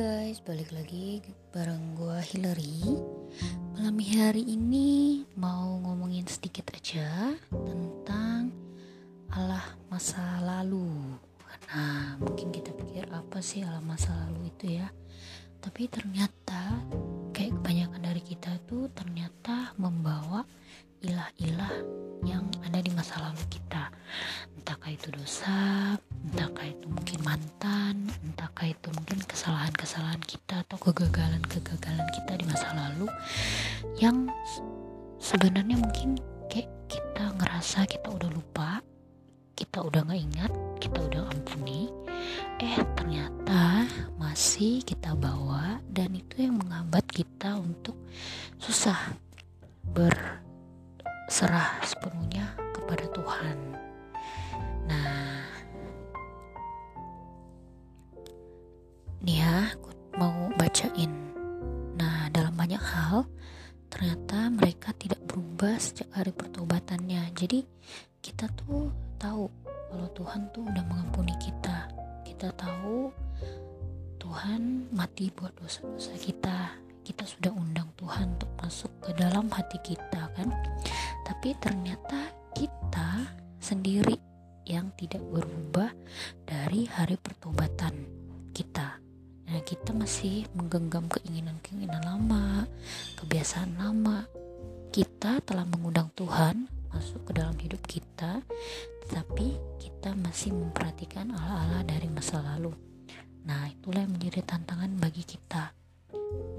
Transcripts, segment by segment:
guys, balik lagi bareng gue Hillary. Malam hari ini mau ngomongin sedikit aja tentang Allah masa lalu. Nah mungkin kita pikir apa sih Allah masa lalu itu ya. Tapi ternyata kayak kebanyakan dari kita tuh ternyata membawa ilah-ilah yang ada di masa lalu kita. Entahkah itu dosa entahkah itu mungkin mantan entahkah itu mungkin kesalahan-kesalahan kita atau kegagalan-kegagalan kita di masa lalu yang sebenarnya mungkin kayak kita ngerasa kita udah lupa kita udah nggak ingat kita udah ampuni eh ternyata masih kita bawa dan itu yang menghambat kita untuk susah ber serah sepenuhnya kepada Tuhan. Nih ya, aku mau bacain. Nah, dalam banyak hal, ternyata mereka tidak berubah sejak hari pertobatannya. Jadi, kita tuh tahu kalau Tuhan tuh udah mengampuni kita. Kita tahu Tuhan mati buat dosa-dosa kita. Kita sudah undang Tuhan untuk masuk ke dalam hati kita kan tapi ternyata kita sendiri yang tidak berubah dari hari pertobatan. Kita masih menggenggam keinginan-keinginan lama, kebiasaan lama. Kita telah mengundang Tuhan masuk ke dalam hidup kita, tapi kita masih memperhatikan ala-ala dari masa lalu. Nah, itulah yang menjadi tantangan bagi kita.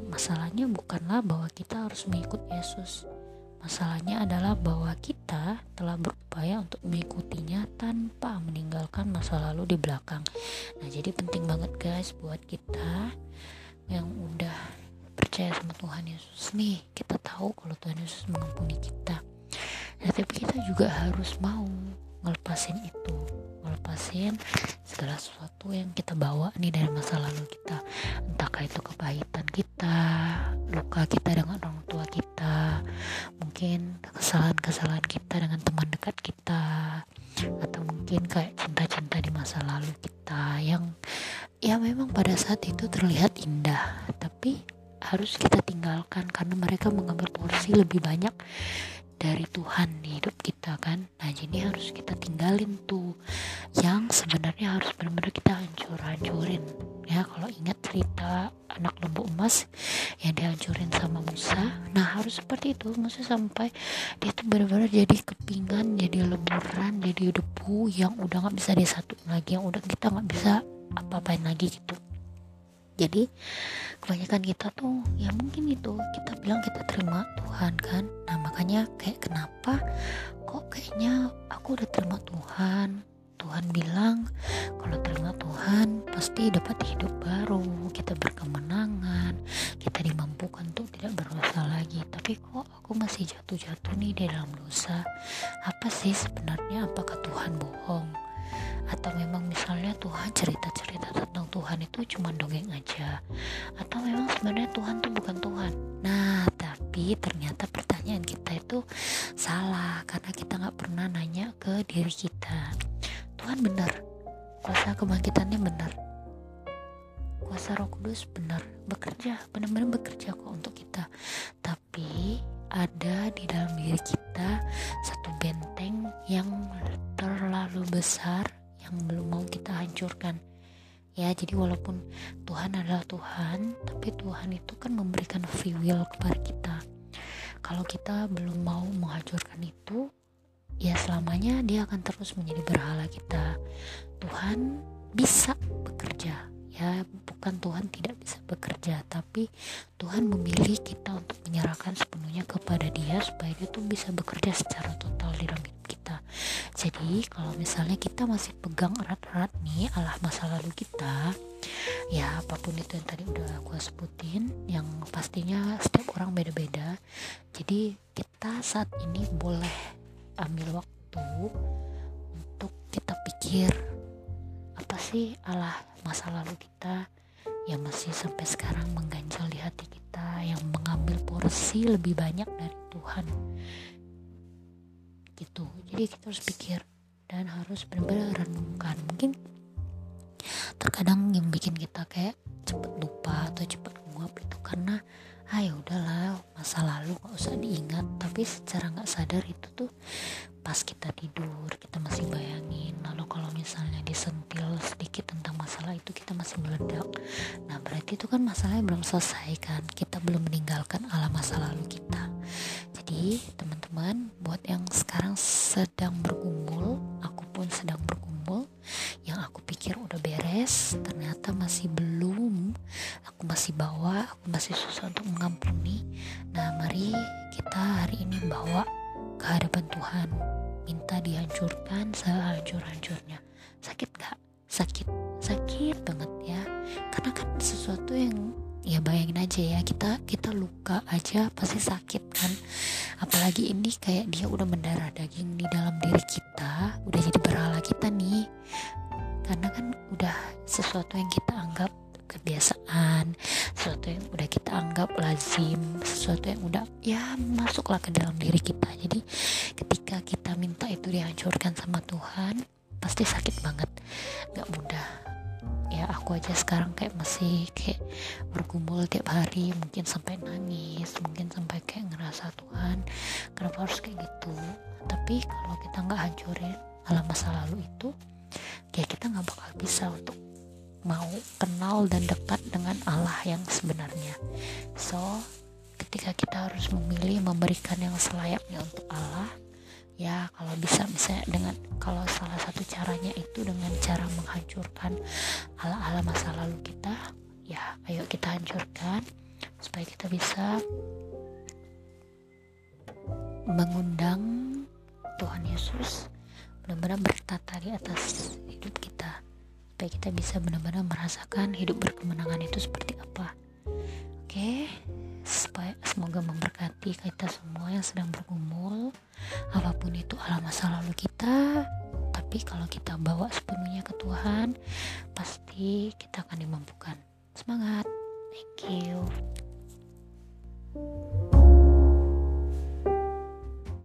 Masalahnya bukanlah bahwa kita harus mengikut Yesus, Masalahnya adalah bahwa kita telah berupaya untuk mengikutinya tanpa meninggalkan masa lalu di belakang. Nah, jadi penting banget guys buat kita yang udah percaya sama Tuhan Yesus nih, kita tahu kalau Tuhan Yesus mengampuni kita. Nah, tapi kita juga harus mau ngelepasin itu, ngelepasin segala sesuatu yang kita bawa nih dari masa lalu kita. Entahkah itu kepahitan kita, luka kita dengan orang tua kita, mungkin kesalahan-kesalahan kita dengan teman dekat kita atau mungkin kayak cinta-cinta di masa lalu kita yang ya memang pada saat itu terlihat indah tapi harus kita tinggalkan karena mereka mengambil porsi lebih banyak dari Tuhan di hidup kita kan? Nah jadi harus kita tinggalin tuh. Yang sebenarnya harus benar-benar kita hancur-hancurin. Ya kalau ingat cerita anak lembu emas yang dihancurin sama Musa. Nah harus seperti itu. Musa sampai dia tuh benar-benar jadi kepingan jadi leburan jadi debu yang udah nggak bisa disatuin lagi yang udah kita nggak bisa apa-apain lagi gitu jadi kebanyakan kita tuh ya mungkin itu kita bilang kita terima Tuhan kan. Nah makanya kayak kenapa kok kayaknya aku udah terima Tuhan? Tuhan bilang kalau terima Tuhan pasti dapat hidup baru. Kita berkemenangan kita dimampukan untuk tidak berdosa lagi. Tapi kok aku masih jatuh-jatuh nih di dalam dosa? Apa sih sebenarnya? Apakah Tuhan bohong atau memang misalnya Tuhan cerita-cerita tentang Tuhan itu cuma dongeng aja. Atau memang sebenarnya Tuhan tuh bukan Tuhan. Nah tapi ternyata pertanyaan kita itu salah karena kita nggak pernah nanya ke diri kita. Tuhan benar. Kuasa kebangkitannya benar. Kuasa roh kudus benar. Bekerja benar-benar bekerja kok untuk kita. Tapi ada di dalam diri kita besar yang belum mau kita hancurkan. Ya jadi walaupun Tuhan adalah Tuhan tapi Tuhan itu kan memberikan free will kepada kita. Kalau kita belum mau menghancurkan itu ya selamanya dia akan terus menjadi berhala kita. Tuhan bisa bekerja. Ya bukan Tuhan tidak bisa bekerja tapi Tuhan memilih kita untuk menyerahkan sepenuhnya kepada dia supaya dia tuh bisa bekerja secara total di dalam hidup kita jadi kalau misalnya kita masih pegang erat-erat nih Allah masa lalu kita ya apa pun itu yang tadi udah aku sebutin yang pastinya setiap orang beda-beda. Jadi kita saat ini boleh ambil waktu untuk kita pikir apa sih Allah masa lalu kita yang masih sampai sekarang mengganjal di hati kita yang mengambil porsi lebih banyak dari Tuhan gitu jadi kita harus pikir dan harus benar-benar renungkan mungkin terkadang yang bikin kita kayak cepet lupa atau cepet nguap itu karena ah ya udahlah masa lalu gak usah diingat. Tapi secara nggak sadar itu tuh pas kita tidur kita masih bayangin. Lalu kalau misalnya disentil sedikit tentang masalah itu kita masih meledak. Nah berarti itu kan masalahnya belum selesai kan? Kita belum meninggalkan alam masa lalu kita jadi teman-teman buat yang sekarang sedang bergumul aku pun sedang bergumul yang aku pikir udah beres ternyata masih belum aku masih bawa aku masih susah untuk mengampuni. Nah mari kita hari ini bawa ke hadapan Tuhan minta dihancurkan sehancur-hancurnya. Sakit gak? sakit. Sakit banget ya. Karena kan sesuatu yang ya bayangin aja ya kita kita luka aja pasti sakit kan apalagi ini kayak dia udah mendarah daging di dalam diri kita udah jadi berhala kita nih. Karena kan udah sesuatu yang kita anggap kebiasaan sesuatu yang udah kita anggap lazim sesuatu yang udah ya masuklah ke dalam diri kita. Jadi ketika kita minta itu dihancurkan sama Tuhan pasti sakit banget aku aja sekarang kayak masih kayak bergumul tiap hari mungkin sampai nangis mungkin sampai kayak ngerasa Tuhan kenapa harus kayak gitu? Tapi kalau kita nggak hancurin alam masa lalu itu ya kita nggak bakal bisa untuk mau kenal dan dekat dengan Allah yang sebenarnya. So ketika kita harus memilih memberikan yang selayaknya untuk Allah ya kalau bisa misalnya dengan kalau salah satu caranya itu dengan cara menghancurkan ala-ala masa lalu kita ya ayo kita hancurkan supaya kita bisa mengundang Tuhan Yesus benar-benar bertata di atas hidup kita supaya kita bisa benar-benar merasakan hidup berkemenangan itu seperti apa. Oke? supaya semoga memberkati kita semua yang sedang bergumul. Apa pun itu alam masa lalu kita tapi kalau kita bawa sepenuhnya ke Tuhan pasti kita akan dimampukan. Semangat. Thank you